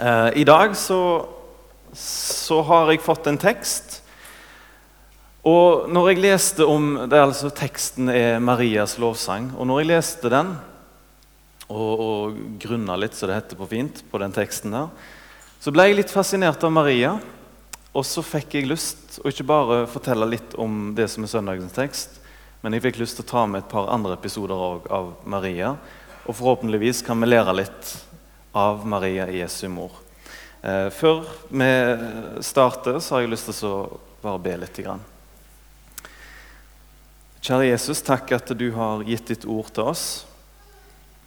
Eh, I dag så, så har jeg fått en tekst. Og når jeg leste om det er altså Teksten er Marias lovsang. Og når jeg leste den og, og grunna litt, så det heter på fint, på den teksten der, så ble jeg litt fascinert av Maria. Og så fikk jeg lyst å ikke bare fortelle litt om det som er søndagens tekst, men jeg fikk lyst til å ta med et par andre episoder av Maria. Og forhåpentligvis kan vi lære litt av Maria Jesu mor. Eh, før vi starter, så har jeg lyst til å bare be litt. Kjære Jesus, takk at du har gitt ditt ord til oss.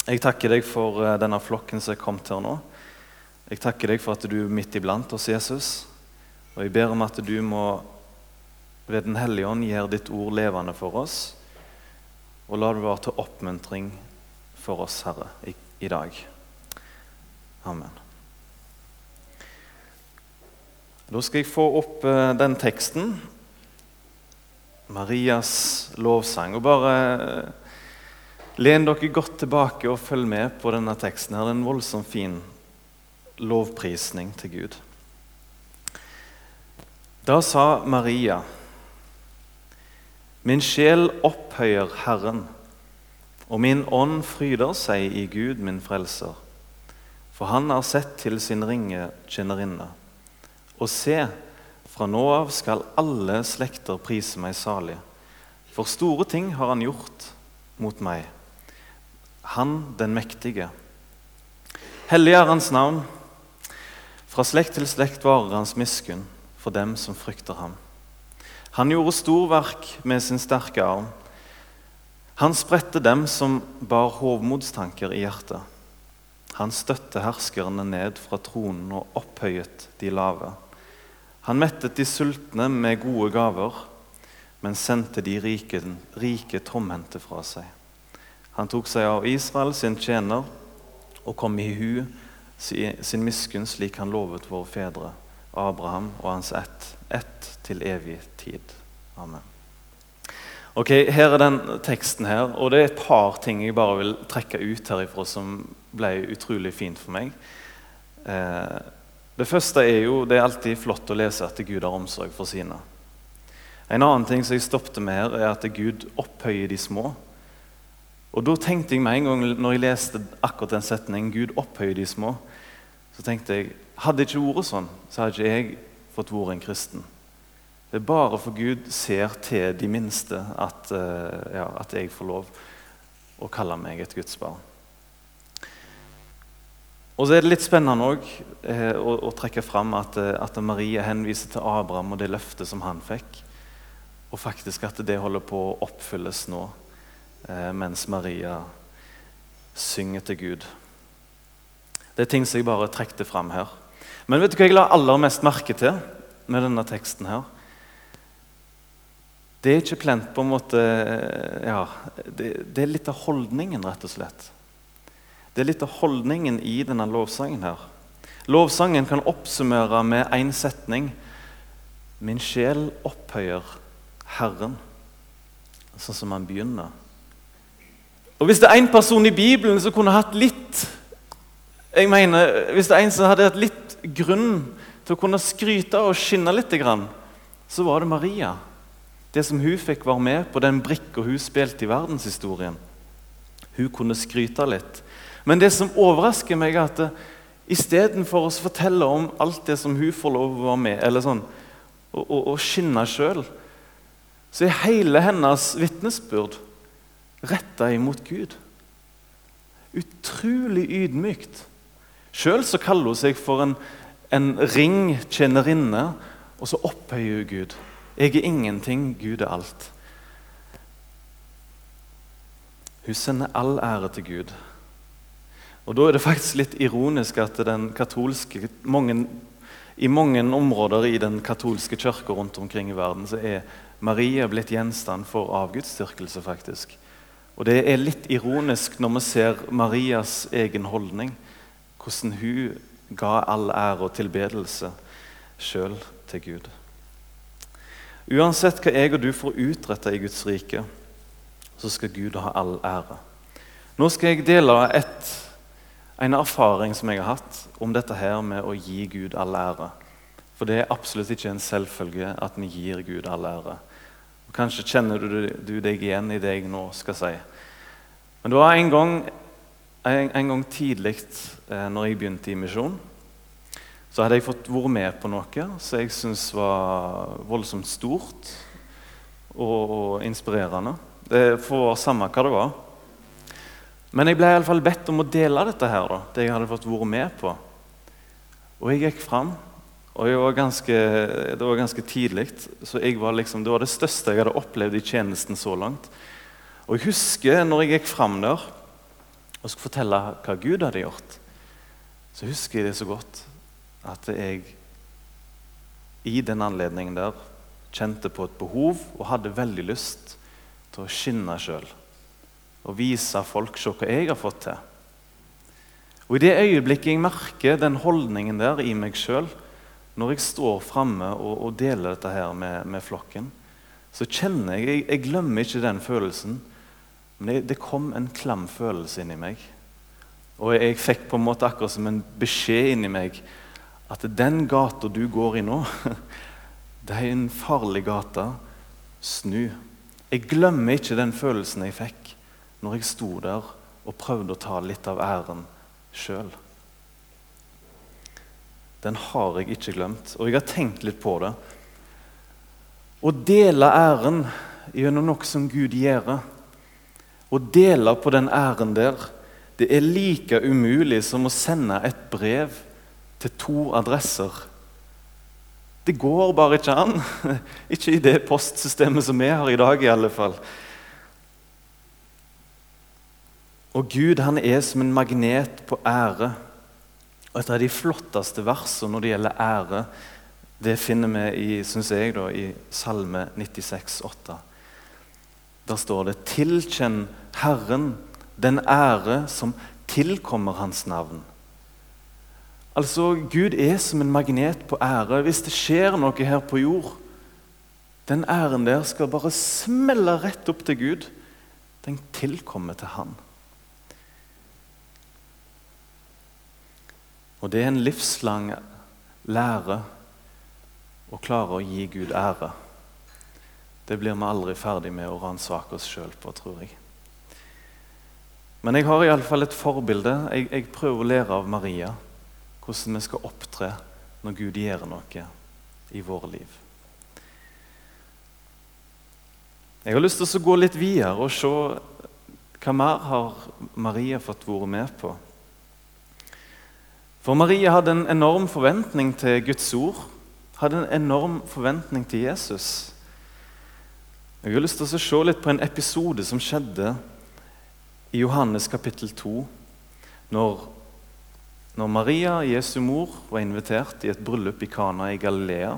Jeg takker deg for eh, denne flokken som er kommet her nå. Jeg takker deg for at du er midt iblant oss, Jesus. Og jeg ber om at du må ved Den hellige ånd gjøre ditt ord levende for oss. Og la det være til oppmuntring for oss, Herre, i, i dag. Amen. Da skal jeg få opp uh, den teksten. Marias lovsang. Og bare uh, len dere godt tilbake og følg med på denne teksten. her. Er en voldsomt fin lovprisning til Gud. Da sa Maria Min sjel opphøyer Herren, og min ånd fryder seg i Gud, min frelser. For han har sett til sin ringe tjenerinne. Og se, fra nå av skal alle slekter prise meg salig. For store ting har han gjort mot meg, han den mektige. Hellig er hans navn. Fra slekt til slekt varer hans miskunn for dem som frykter ham. Han gjorde storverk med sin sterke arm. Han spredte dem som bar hovmodstanker i hjertet. Han støtte herskerne ned fra tronen og opphøyet de lave. Han mettet de sultne med gode gaver, men sendte de rike, rike tomhendte fra seg. Han tok seg av Israel, sin tjener, og kom i hu sin miskunn slik han lovet våre fedre, Abraham og hans ett, ett til evig tid. Amen. Ok, Her er den teksten her, og det er et par ting jeg bare vil trekke ut herifra som ble utrolig fint for meg. Eh, det første er jo det er alltid flott å lese at Gud har omsorg for sine. En annen ting som jeg stoppet med her, er at Gud opphøyer de små. Og Da tenkte jeg med en gang når jeg leste akkurat den setningen, Gud opphøyer de små, så tenkte jeg hadde ikke vært sånn, så hadde ikke jeg fått vært en kristen. Det er bare for Gud ser til de minste at, uh, ja, at jeg får lov å kalle meg et Guds barn. Og så er det litt spennende også, eh, å, å, trekke fram at, eh, at, Maria henviser til Abraham og det løftet som han fikk. Og faktisk at det holder på å oppfylles nå, eh, mens Maria synger til Gud. Det er ting som jeg bare trekte fram her. Men vet du hva jeg la aller mest merke til med denne teksten? her? Det er ikke plent på en måte ja, det, det, er litt av holdningen, rett og slett. Det er litt av holdningen i denne lovsangen. her. Lovsangen kan oppsummere med én setning. Min sjel opphøyer Herren. Sånn som han begynner. Og Hvis det er én person i Bibelen som kunne hatt litt jeg mener, Hvis det er en som hadde hatt litt grunn til å kunne skryte og skinne litt, så var det Maria. Det som hun fikk være med på den brikka hun spilte i verdenshistorien. Hun kunne skryte litt. Men det som overrasker meg, er at istedenfor å fortelle om alt det som hun får lov å være med eller sånn, og, og, og skinne sjøl, så er hele hennes vitnesbyrd retta imot Gud. Utrolig ydmykt. Sjøl kaller hun seg for en, en ring tjenerinne, og så opphøyer hun Gud. Jeg er ingenting, Gud er alt. Hun sender all ære til Gud. Og Da er det faktisk litt ironisk at katolske, mange, i mange områder i den katolske kirka rundt omkring i verden så er Maria blitt gjenstand for avgudsdyrkelse. faktisk. Og Det er litt ironisk når vi ser Marias egen holdning. Hvordan hun ga all ære og tilbedelse sjøl til Gud. Uansett hva jeg og du får utretta i Guds rike, så skal Gud ha all ære. Nå skal jeg dele et en erfaring som jeg har hatt om dette her med å gi Gud all ære. For det er absolutt ikke en selvfølge at vi gir Gud all ære. Og Kanskje kjenner du, du deg igjen i det jeg nå skal si. Men det var en gang, en, en gang tidlig eh, når jeg begynte i misjon, så hadde jeg fått vært med på noe som jeg syntes var voldsomt stort og, inspirerende. Det får være samme hva det var. Men jeg ble i alle fall bedt om å dele dette her, da, det jeg hadde fått vært med på. Og jeg gikk fram, og var ganske, det var ganske tidlig. Så var liksom, det var det største jeg hadde opplevd i tjenesten så langt. Og jeg husker når jeg gikk fram der og skulle fortelle hva Gud hadde gjort, så husker jeg det så godt at jeg i den anledningen der kjente på et behov og hadde veldig lyst til å skinne sjøl og vise folk se hva jeg har fått til. Og I det øyeblikket jeg merker den holdningen der i meg sjøl, når jeg står framme og, og, deler dette her med, med, flokken, så kjenner jeg Jeg, jeg glemmer ikke den følelsen, men det, det, kom en klam følelse inni meg. Og jeg, fikk på en måte akkurat som en beskjed inni meg at den gata du går i nå, det er en farlig gate. Snu. Jeg glemmer ikke den følelsen jeg fikk når jeg sto der og prøvde å ta litt av æren sjøl. Den har jeg ikke glemt, og jeg har tenkt litt på det. Å dele æren gjennom noe som Gud gjør, å dele på den æren der, det er like umulig som å sende et brev til to adresser. Det går bare ikke an. Ikke i det postsystemet som vi har i dag, i alle fall. Og Gud han er som en magnet på ære. Og Et av de flotteste versene når det gjelder ære, det finner vi i, synes jeg, da, i Salme 96, 8. Der står det 'Tilkjenn Herren den ære som tilkommer Hans navn'. Altså, Gud er som en magnet på ære. Hvis det skjer noe her på jord, den æren der skal bare smelle rett opp til Gud. Den tilkommer til Han. Og det er en livslang lære å klare å gi Gud ære. Det blir vi aldri ferdig med å ransake oss sjøl på, tror jeg. Men jeg har iallfall et forbilde. Jeg, jeg, prøver å lære av Maria hvordan vi skal opptre når Gud gjør noe i våre liv. Jeg har lyst til å gå litt videre og se hva mer har Maria fått være med på. For Maria hadde en enorm forventning til Guds ord. Hadde en enorm forventning til Jesus. Jeg har lyst til å se litt på en episode som skjedde i Johannes kapittel 2. Når, når Maria, Jesu mor, var invitert i et bryllup i Kana i Galilea.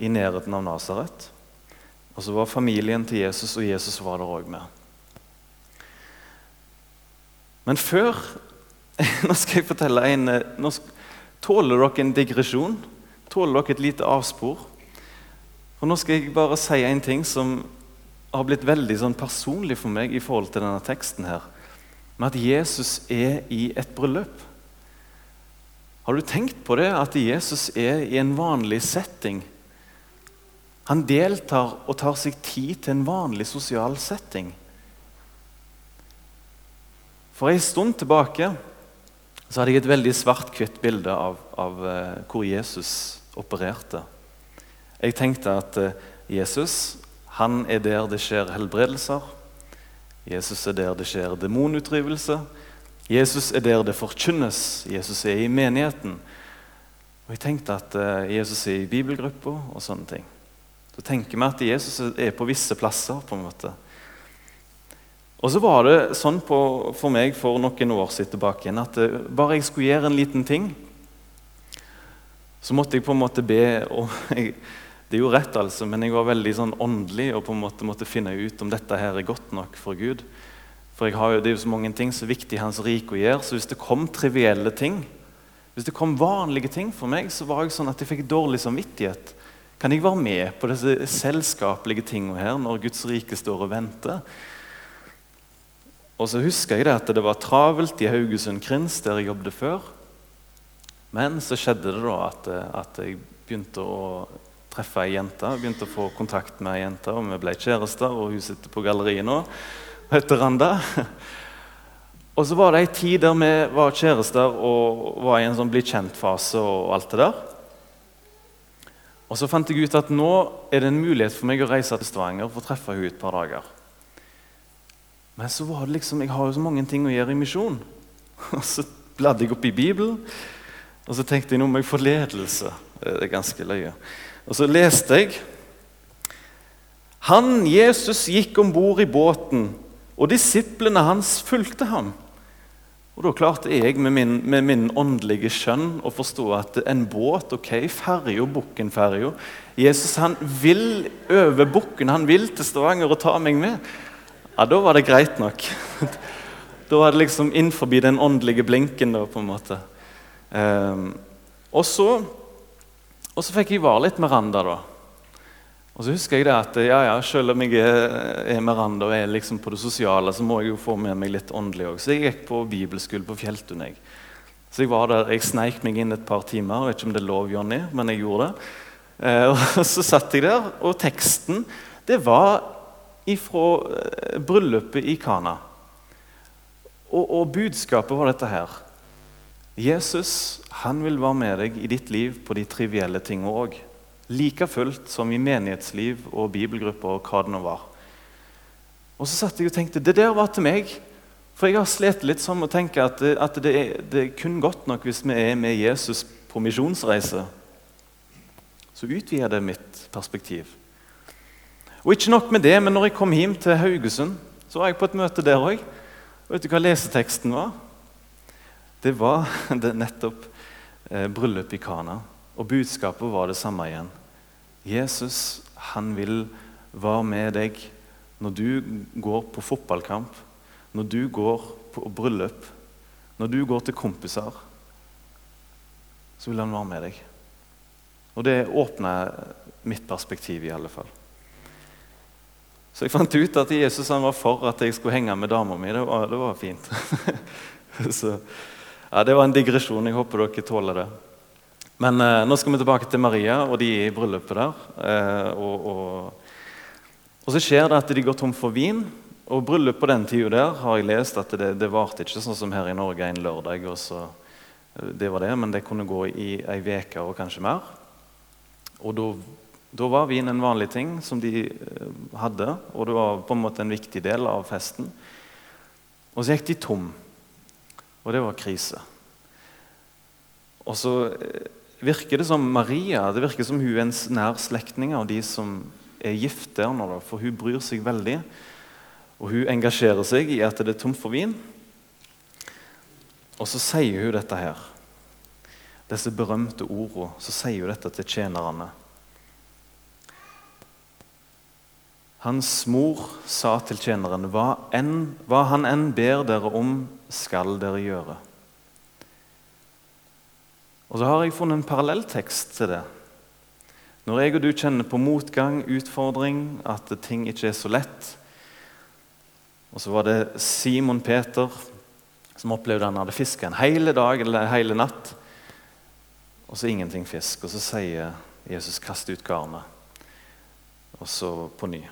I nærheten av Nasaret. Og så var familien til Jesus, og Jesus var der òg med. Men før Nå skal jeg fortelle en eh, nå, Tåler dere en digresjon? Tåler dere et lite avspor? Og Nå skal jeg bare si en ting som har blitt veldig sånn personlig for meg i forhold til denne teksten. her, Med at Jesus er i et bryllup. Har du tenkt på det, at Jesus er i en vanlig setting? Han deltar og tar seg tid til en vanlig sosial setting. For en stund tilbake så hadde jeg et veldig svart-hvitt bilde av, av uh, hvor Jesus opererte. Jeg tenkte at uh, Jesus han er der det skjer helbredelser. Jesus er der det skjer demonutdrivelse. Jesus er der det forkynnes. Jesus er i menigheten. Og Jeg tenkte at uh, Jesus er i bibelgruppa og sånne ting. Så tenker vi at Jesus er på visse plasser. på en måte. Og så var det sånn på, for meg for noen år siden tilbake igjen at uh, bare jeg skulle gjøre en liten ting, så måtte jeg på en måte be om Det er jo rett, altså, men jeg var veldig sånn åndelig og på en måte måtte finne ut om dette her er godt nok for Gud. For jo, det er jo så mange ting som er viktig i Hans rike å gjøre. Så hvis det kom trivielle ting, hvis det kom vanlige ting for meg, så var jeg sånn at jeg fikk dårlig samvittighet. Kan jeg være med på disse selskapelige tingene her når Guds rike står og venter? Og så husker jeg det at det var travelt i Haugesund Krins, der jeg jobbet før. Men så skjedde det da at, at jeg begynte å treffe ei jente. Begynte å få kontakt med ei jente, og vi ble kjærester. Og hun sitter på galleriet nå og heter Randa. Og så var det ei tid der vi var kjærester og var i en sånn bli kjent-fase. og alt det der. Og Så fant jeg ut at nå er det en mulighet for meg å reise til Stavanger for å treffe henne et par dager. Men så var det liksom, jeg har jo så mange ting å gjøre i misjon. Og så bladde jeg opp i Bibelen, og så tenkte jeg nå må jeg få ledelse. Det er ganske løye. Og så leste jeg Han, Jesus, gikk om bord i båten, og disiplene hans fulgte ham. Og Da klarte jeg med min, med min åndelige skjønn å forstå at en båt ok, ferja, Bukkenferja Jesus han vil over bukken, han vil til Stavanger og ta meg med. Ja, Da var det greit nok. Da var det liksom innenfor den åndelige blinken. da, på en måte. Um, og, så, og så fikk jeg være litt Miranda, da. Og så husker jeg det at ja, ja, Selv om jeg er Miranda og er liksom på det sosiale, så må jeg jo få med meg litt åndelig òg. Så jeg gikk på bibelskole på Fjelltun. Jeg. Så jeg var der, jeg sneik meg inn et par timer. Jeg vet ikke om det er lov, Jonny, men jeg gjorde det. Eh, og Så satt jeg der, og teksten det var ifra eh, bryllupet i Kana. Og, og budskapet var dette her. Jesus han vil være med deg i ditt liv på de trivielle tingene òg. Like fullt som i menighetsliv og bibelgrupper og hva det nå var. Og så satt jeg og tenkte det der var til meg. For jeg har slitt litt sånn med å tenke at, det, at det, er, det, er, kun godt nok hvis vi er med Jesus på misjonsreise. Så utvider det mitt perspektiv. Og ikke nok med det, men når jeg kom hjem til Haugesund, så var jeg på et møte der òg. Vet du hva leseteksten var? Det var det nettopp eh, bryllup i Kana. Og budskapet var det samme igjen. Jesus han vil være med deg når du går på fotballkamp, når du går på bryllup, når du går til kompiser. Så vil han være med deg. Og det åpner mitt perspektiv, i alle fall. Så jeg fant ut at Jesus han var for at jeg skulle henge med dama mi. Det var, det var fint. Så, ja, det var en digresjon. Jeg håper dere tåler det. Men eh, nå skal vi tilbake til Maria og de i bryllupet der. Eh, og, og, og, så skjer det at de går tom for vin. Og bryllup på den tida der har jeg lest at det, det varte ikke sånn som her i Norge en lørdag. og så, eh, det var det, Men det kunne gå i ei uke og kanskje mer. Og da var vin en vanlig ting som de eh, hadde, og det var på en måte en viktig del av festen. Og så gikk de tom, og det var krise. Og så eh, virker det som Maria det virker som hun er en nær slektning av de som er gift der nå, for hun bryr seg veldig. Og hun engasjerer seg i at det er tomt for vin. Og så sier hun dette her. Disse berømte ordene. Så sier hun dette til tjenerne. Hans mor sa til tjeneren, hva, enn, hva han enn ber dere om, skal dere gjøre. Og så har jeg funnet en parallelltekst til det. Når jeg og du kjenner på motgang, utfordring, at ting ikke er så lett Og så var det Simon Peter som opplevde han hadde fiska en hele dag eller en hele natt. Og så ingenting fisk. Og så sier Jesus 'kast ut garnet'. Og så på ny.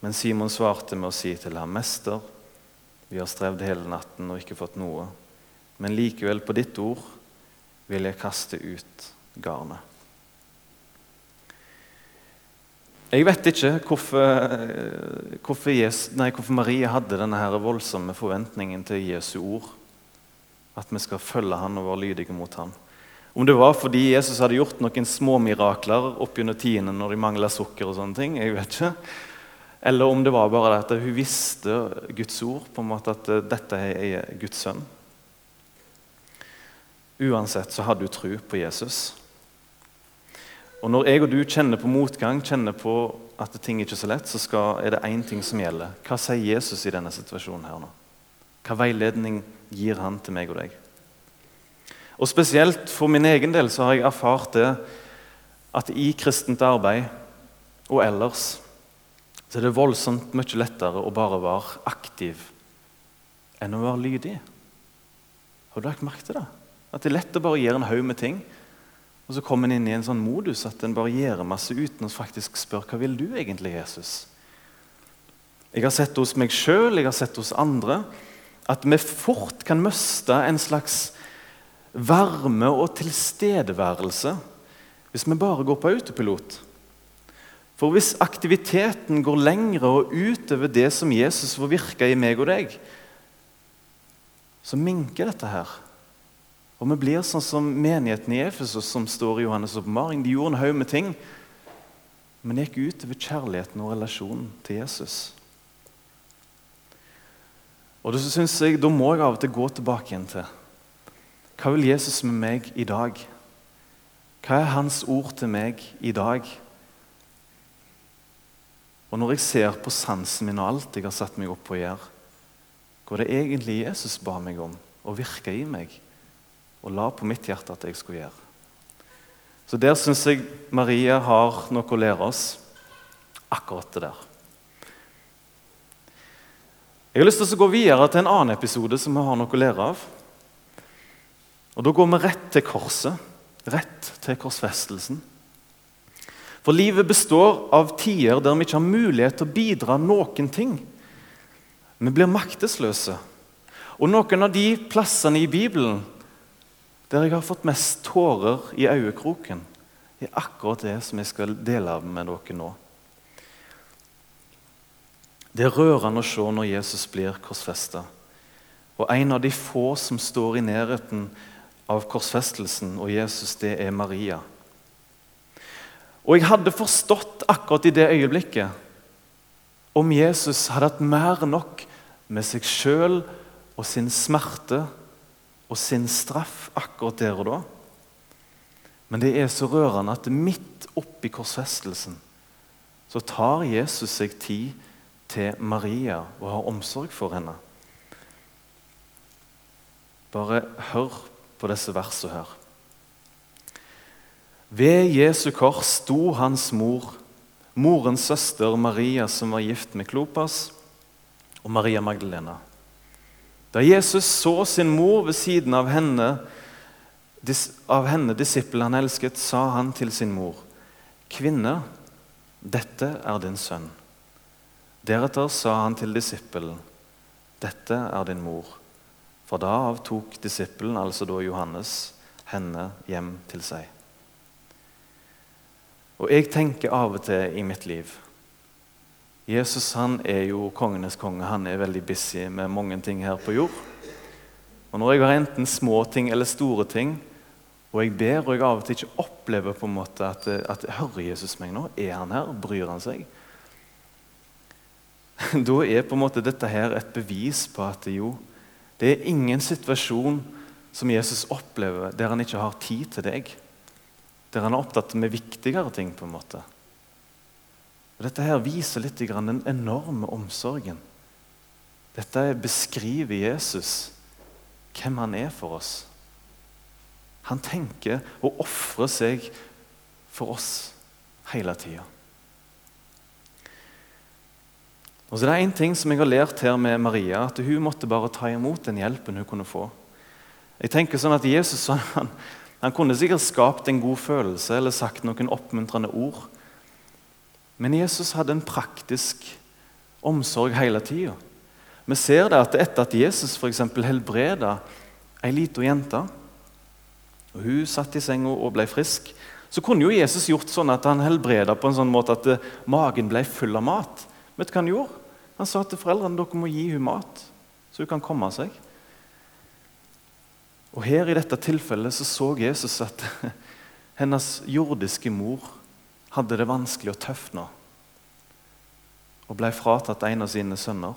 Men Simon svarte med å si til ham, 'Mester, vi har strevd hele natten og ikke fått noe.' Men likevel, på ditt ord vil jeg kaste ut garnet. Jeg vet ikke hvorfor, hvorfor, Jesus, nei, hvorfor Marie hadde denne her voldsomme forventningen til Jesu ord. At vi skal følge han og være lydige mot han. Om det var fordi Jesus hadde gjort noen små mirakler oppgjennom tiende når de mangla sukker. og sånne ting, jeg vet ikke. Eller om det var bare at hun visste Guds ord, på en måte at dette er Guds sønn. Uansett så har du tro på Jesus. Og Når jeg og du kjenner på motgang, kjenner på at ting ikke er så lett, så skal, er det én ting som gjelder. Hva sier Jesus i denne situasjonen her nå? Hva veiledning gir han til meg og deg? Og Spesielt for min egen del så har jeg erfart det at i kristent arbeid og ellers så er det voldsomt mye lettere å bare være aktiv enn å være lydig. Har du lagt merke til det? At det er lett å bare gjøre en haug med ting, og så kommer en inn i en sånn modus at en bare gjør masse uten å faktisk spørre hva vil du egentlig, Jesus? Jeg har sett det hos meg sjøl, jeg har sett det hos andre, at vi fort kan miste en slags varme og tilstedeværelse hvis vi bare går på autopilot. For hvis aktiviteten går lengre og utover det som Jesus får virke i meg og deg, så minker dette her. Og vi blir sånn som menigheten i Efesos som står i Johannes' oppmaring. De gjorde en haug med ting, men gikk utover kjærligheten og relasjonen til Jesus. Og det synes jeg, Da må jeg av og til gå tilbake igjen til hva vil Jesus med meg i dag? Hva er hans ord til meg i dag? Og når jeg ser på sansen min og alt jeg har satt meg opp på å gjøre, hva det egentlig Jesus ba meg om å virke i meg og la på mitt hjerte at jeg skulle gjøre. Så der syns jeg Maria har noe å lære oss, akkurat det der. Jeg har lyst til å gå videre til en annen episode som vi har noe å lære av. Og Da går vi rett til korset, rett til korsfestelsen. For livet består av tider der vi ikke har mulighet til å bidra noen ting. Vi blir maktesløse. Og noen av de plassene i Bibelen der jeg har fått mest tårer i øyekroken, er akkurat det som jeg skal dele med dere nå. Det er rørende å se når Jesus blir korsfesta. Og en av de få som står i nærheten av korsfestelsen og Jesus, det er Maria. Og jeg hadde forstått akkurat i det øyeblikket om Jesus hadde hatt mer nok med seg sjøl og sin smerte og sin straff akkurat der og da. Men det er så rørende at midt oppi korsfestelsen så tar Jesus seg tid til Maria og har omsorg for henne. Bare hør på disse versene her. Ved Jesu kors sto hans mor, morens søster Maria, som var gift med Klopas, og Maria Magdalena. Da Jesus så sin mor ved siden av henne, av henne disippelen han elsket, sa han til sin mor, 'Kvinne, dette er din sønn.' Deretter sa han til disippelen, 'Dette er din mor.' For da av tok disippelen, altså da Johannes, henne hjem til seg. Og jeg tenker av og til i mitt liv Jesus han er jo kongenes konge. Han er veldig busy med mange ting her på jord. Og Når jeg har enten små ting eller store ting, og jeg ber og jeg av og til ikke opplever på en måte at, at Hører Jesus meg nå? Er han her? Bryr han seg? Da er på en måte dette her et bevis på at jo, det er ingen situasjon som Jesus opplever der han ikke har tid til deg. Der han er opptatt med viktigere ting. på en måte. Og dette her viser litt den enorme omsorgen. Dette beskriver Jesus hvem han er for oss. Han tenker å ofre seg for oss hele tida. Og så er det én ting som jeg har lært her med Maria, at hun måtte bare ta imot den hjelpen hun kunne få. Jeg tenker sånn at Jesus han, han kunne sikkert skapt en god følelse eller sagt noen oppmuntrende ord. Men Jesus hadde en praktisk omsorg hele tida. Vi ser det at etter at Jesus for helbreda ei lita jente, og hun satt i senga og ble frisk, så kunne jo Jesus gjort sånn at han helbreda på en sånn måte at eh, magen ble full av mat. Vet du hva Han gjorde? Han sa til foreldrene dere må gi henne mat, så hun kan komme seg. Og Her i dette tilfellet så, så Jesus at hennes jordiske mor hadde det vanskelig og tøft nå og ble fratatt en av sine sønner.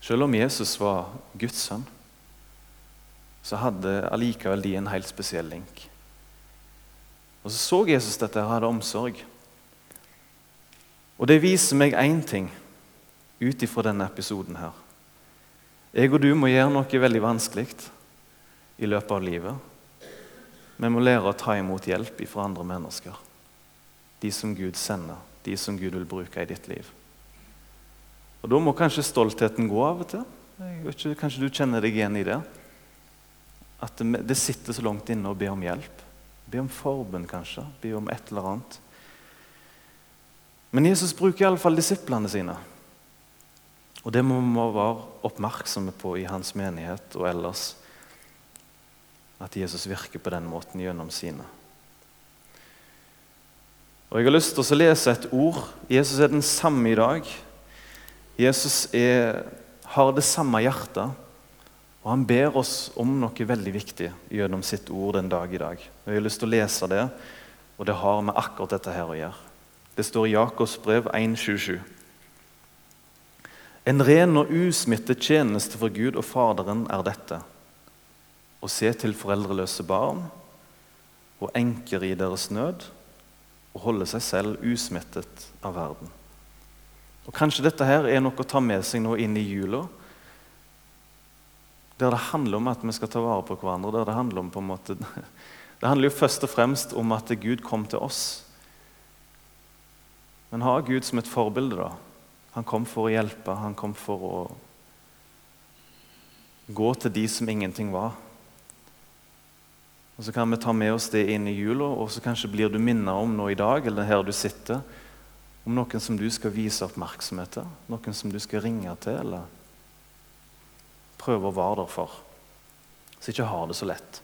Selv om Jesus var Guds sønn, så hadde allikevel de en helt spesiell link. Og Så så Jesus dette og hadde omsorg. Og Det viser meg én ting ut ifra denne episoden her. Jeg og du må gjøre noe veldig vanskelig i løpet av livet. Vi må lære å ta imot hjelp fra andre mennesker. De som Gud sender, de som Gud vil bruke i ditt liv. Og Da må kanskje stoltheten gå av og til. Ikke, Kanskje du kjenner deg igjen i det? At det, det sitter så langt inne å be om hjelp. Be om forbund, kanskje. Be om et eller annet. Men Jesus bruker iallfall disiplene sine. Og det må vi være oppmerksomme på i hans menighet og ellers. At Jesus virker på den måten gjennom sine. Og Jeg har lyst til å lese et ord. Jesus er den samme i dag. Jesus er, har det samme hjertet. Og han ber oss om noe veldig viktig gjennom sitt ord den dag i dag. Jeg har lyst til å lese det, og det har med akkurat dette her å gjøre. Det står i Jakobs brev 1.27. En ren og usmittet tjeneste for Gud og Faderen er dette å se til foreldreløse barn og enker i deres nød og holde seg selv usmittet av verden. Og Kanskje dette her er noe å ta med seg nå inn i jula, der det handler om at vi skal ta vare på hverandre. der Det handler om på en måte, det handler jo først og fremst om at Gud kom til oss. Men ha Gud som et forbilde, da. Han kom for å hjelpe, han kom for å gå til de som ingenting var. Og Så kan vi ta med oss det inn i jula, og så kanskje blir du minnet om nå i dag, eller her du sitter, om noen som du skal vise oppmerksomhet til, noen som du skal ringe til, eller prøve å være der for. Så ikke har det så lett.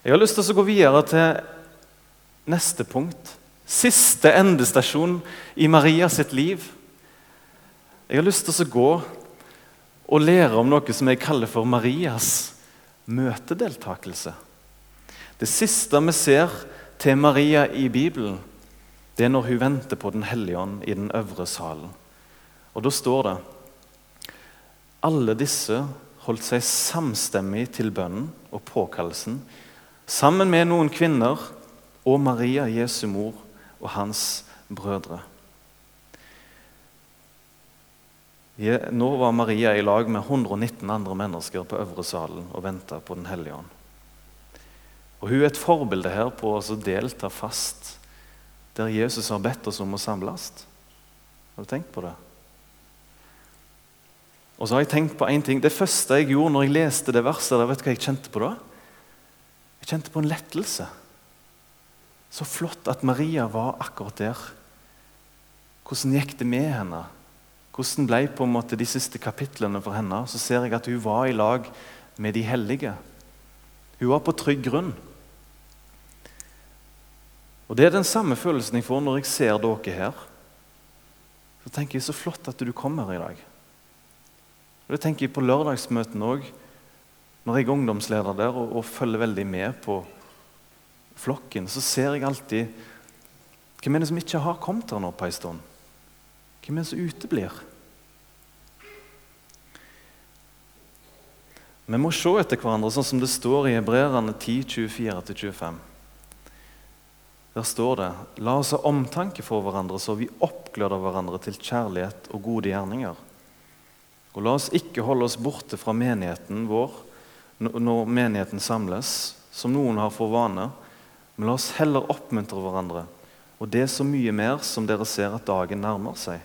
Jeg har lyst til å gå videre til neste punkt. Siste endestasjon i Maria sitt liv. Jeg har lyst til å gå og lære om noe som jeg kaller for Marias møtedeltakelse. Det siste vi ser til Maria i Bibelen, det er når hun venter på Den hellige ånd i den øvre salen. Og Da står det alle disse holdt seg samstemmig til bønnen og påkallelsen, sammen med noen kvinner og Maria, Jesu mor, og hans brødre. Nå var Maria i lag med 119 andre mennesker på øvre salen og venta på Den hellige ånd. Og Hun er et forbilde her på å delta fast der Jesus har bedt oss om å samles. Har du tenkt på det? Og så har jeg tenkt på en ting. Det første jeg gjorde når jeg leste det verset, vet du hva jeg kjente på da? Jeg kjente på en lettelse. Så flott at Maria var akkurat der. Hvordan gikk det med henne? Hvordan ble på en måte de siste kapitlene for henne? Så ser jeg at hun var i lag med de hellige. Hun var på trygg grunn. Og Det er den samme følelsen jeg får når jeg ser dere her. Så tenker jeg så flott at du kommer i dag. Og Det tenker jeg på lørdagsmøtene òg, når jeg er ungdomsleder der og, og, følger veldig med på flokken. Så ser jeg alltid hvem er det som ikke har kommet her nå på en stund. Hvem er det som uteblir? Vi må se etter hverandre, sånn som det står i Hebreerne 10, 24-25. Der står det La oss ha omtanke for hverandre, så vi oppgløder hverandre til kjærlighet og gode gjerninger. Og la oss ikke holde oss borte fra menigheten vår når menigheten samles, som noen har for vane, men la oss heller oppmuntre hverandre, og det er så mye mer som dere ser at dagen nærmer seg.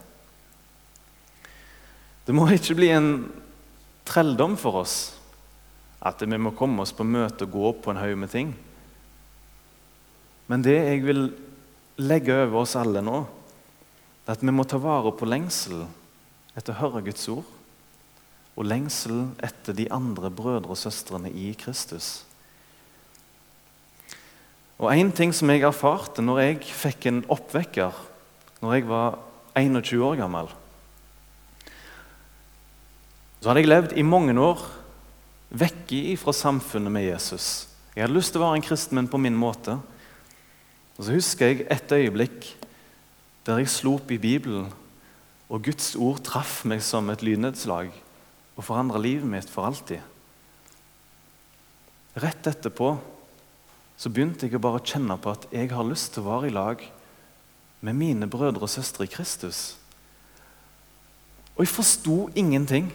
Det må ikke bli en trelldom for oss at vi må komme oss på møte og gå opp på en haug med ting. Men det jeg vil legge over oss alle nå, er at vi må ta vare på lengselen etter å høre Guds ord, og lengselen etter de andre brødre og søstrene i Kristus. Og En ting som jeg erfarte når jeg fikk en oppvekker når jeg var 21 år gammel så hadde jeg levd i mange år vekk fra samfunnet med Jesus. Jeg hadde lyst til å være en kristen, men på min måte. Og Så husker jeg et øyeblikk der jeg slo opp i Bibelen, og Guds ord traff meg som et lynnedslag og forandra livet mitt for alltid. Rett etterpå så begynte jeg å bare kjenne på at jeg har lyst til å være i lag med mine brødre og søstre i Kristus. Og jeg forsto ingenting.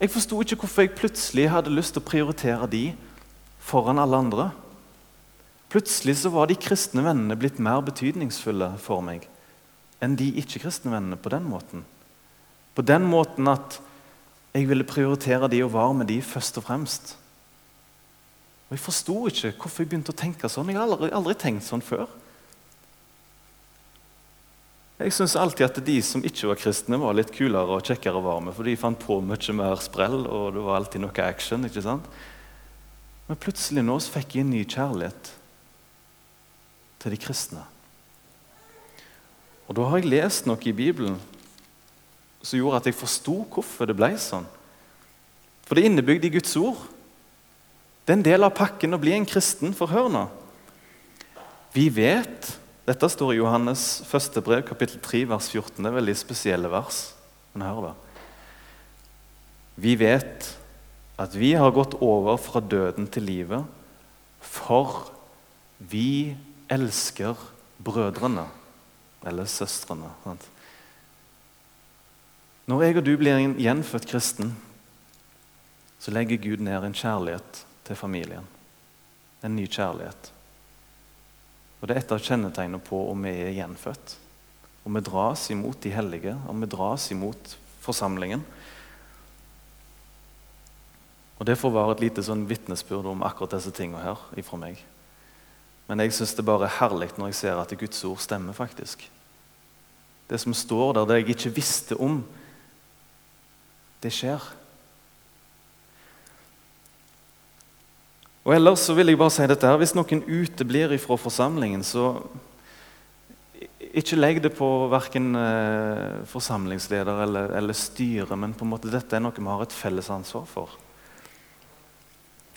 Jeg forsto ikke hvorfor jeg plutselig hadde lyst til å prioritere de foran alle andre. Plutselig så var de kristne vennene blitt mer betydningsfulle for meg enn de ikke-kristne vennene på den måten. På den måten at jeg ville prioritere de og være med de først og fremst. Og Jeg forsto ikke hvorfor jeg begynte å tenke sånn. Jeg har aldri, aldri tenkt sånn før. Jeg syns alltid at de som ikke var kristne, var litt kulere og kjekkere med, for de fant på mye mer sprell, og det var alltid noe action. ikke sant? Men plutselig nå så fikk jeg en ny kjærlighet til de kristne. Og da har jeg lest noe i Bibelen som gjorde at jeg forsto hvorfor det ble sånn. For det er innebygd i Guds ord. Det er en del av pakken å bli en kristen. For hør nå. Vi vet dette står i Johannes første brev, kapittel 3, vers 14. Det er veldig spesielle vers. Men hør da. Vi vet at vi har gått over fra døden til livet, for vi elsker brødrene. Eller søstrene. Sant? Når jeg og du blir en gjenfødt kristen, så legger Gud ned en kjærlighet til familien. En ny kjærlighet. Og Det er et av kjennetegnene på om vi er gjenfødt. Om vi dras imot de hellige, om vi dras imot forsamlingen. Og Det får være et lite sånn vitnesbyrd om akkurat disse tingene her ifra meg. Men jeg syns det bare er herlig når jeg ser at Guds ord stemmer. faktisk. Det som står der, det jeg ikke visste om, det skjer. Og ellers så vil jeg bare si dette her, Hvis noen uteblir ifra forsamlingen, så ikke legg det på verken eh, forsamlingsleder eller, eller styre, men på en måte dette er noe vi har et felles ansvar for.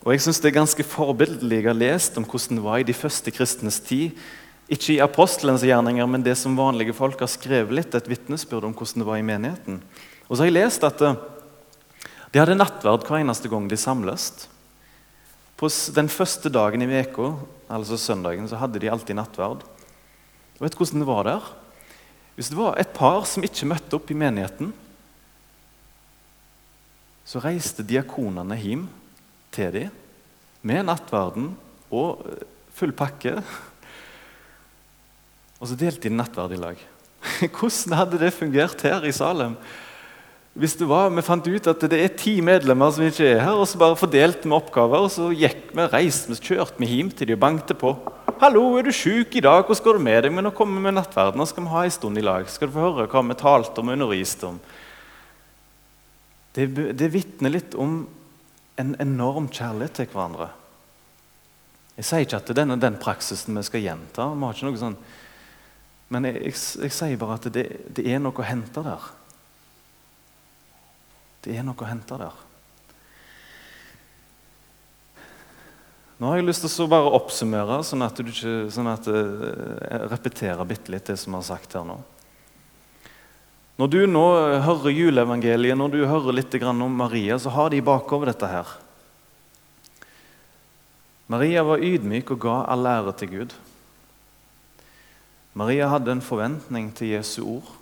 Og jeg synes Det er ganske forbilledlig. Jeg har lest om hvordan det var i de første kristnes tid. Ikke i apostelens gjerninger, men det som vanlige folk har skrevet litt, et vitnesbyrd om hvordan det var i menigheten. Og så har jeg lest at eh, de hadde nattverd hver eneste gang de samles. På den første dagen i veka, altså søndagen, så hadde de alltid nattverd. Og vet hvordan det var der? Hvis det var et par som ikke møtte opp i menigheten, så reiste diakonene hjem til dem med nattverden og eh, full pakke. Og så delte de nattverd i lag. Hvordan hadde det fungert her i Salem? Hvis det var, Vi fant ut at det er ti medlemmer som ikke er her, og så bare fordelte vi oppgaver. og Så gikk vi, reiste vi, kjørte vi hjem til de og bankte på. 'Hallo, er du sjuk i dag? Hvordan går det med deg?' Men nå kommer vi med nattverden, og skal vi ha en stund i lag. Skal du få høre hva vi talte om og underviste om? Det, det vitner litt om en enorm kjærlighet til hverandre. Jeg sier ikke at det er den, den praksisen vi skal gjenta. vi har ikke noe sånn, Men jeg, jeg, jeg sier bare at det, det er noe å hente der. Det er noe å hente der. Nå har jeg lyst til å bare oppsummere, sånn at, du ikke, sånn at eh, jeg repeterer bitte litt det som har sagt her nå. Når du nå hører juleevangeliet, når du hører litt om Maria, så har de bakover dette her. Maria var ydmyk og ga all ære til Gud. Maria hadde en forventning til Jesu ord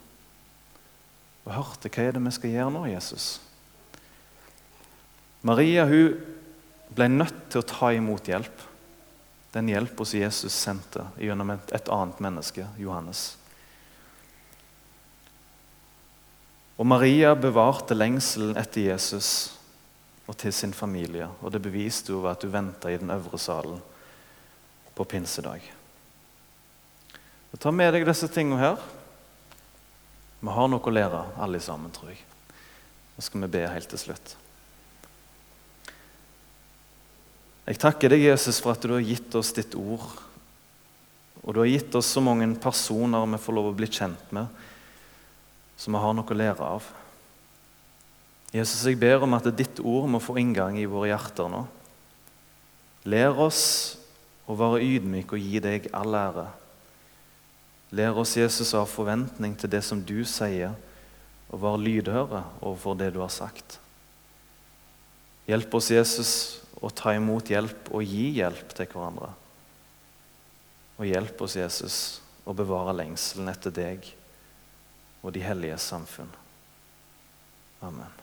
og hørte hva er det vi skal gjøre nå, Jesus. Maria hun ble nødt til å ta imot hjelp. Den hjelpa som Jesus sendte gjennom et annet menneske, Johannes. Og Maria bevarte lengselen etter Jesus og til sin familie. Og det beviste hun ved at hun venta i den øvre salen på pinsedag. Og ta med deg disse tingene her. Vi har noe å lære, alle sammen, tror jeg. Nå skal vi be helt til slutt. Jeg takker deg, Jesus, for at du har gitt oss ditt ord. Og du har gitt oss så mange personer vi får lov å bli kjent med, som vi har noe å lære av. Jesus, jeg ber om at ditt ord må få inngang i våre hjerter nå. Lær oss å være ydmyke og gi deg all ære. Lær oss, Jesus, å ha forventning til det som du sier, og være lydhøre overfor det du har sagt. Hjelp oss, Jesus, å ta imot hjelp og gi hjelp til hverandre. Og hjelp oss, Jesus, å bevare lengselen etter deg og de hellige samfunn. Amen.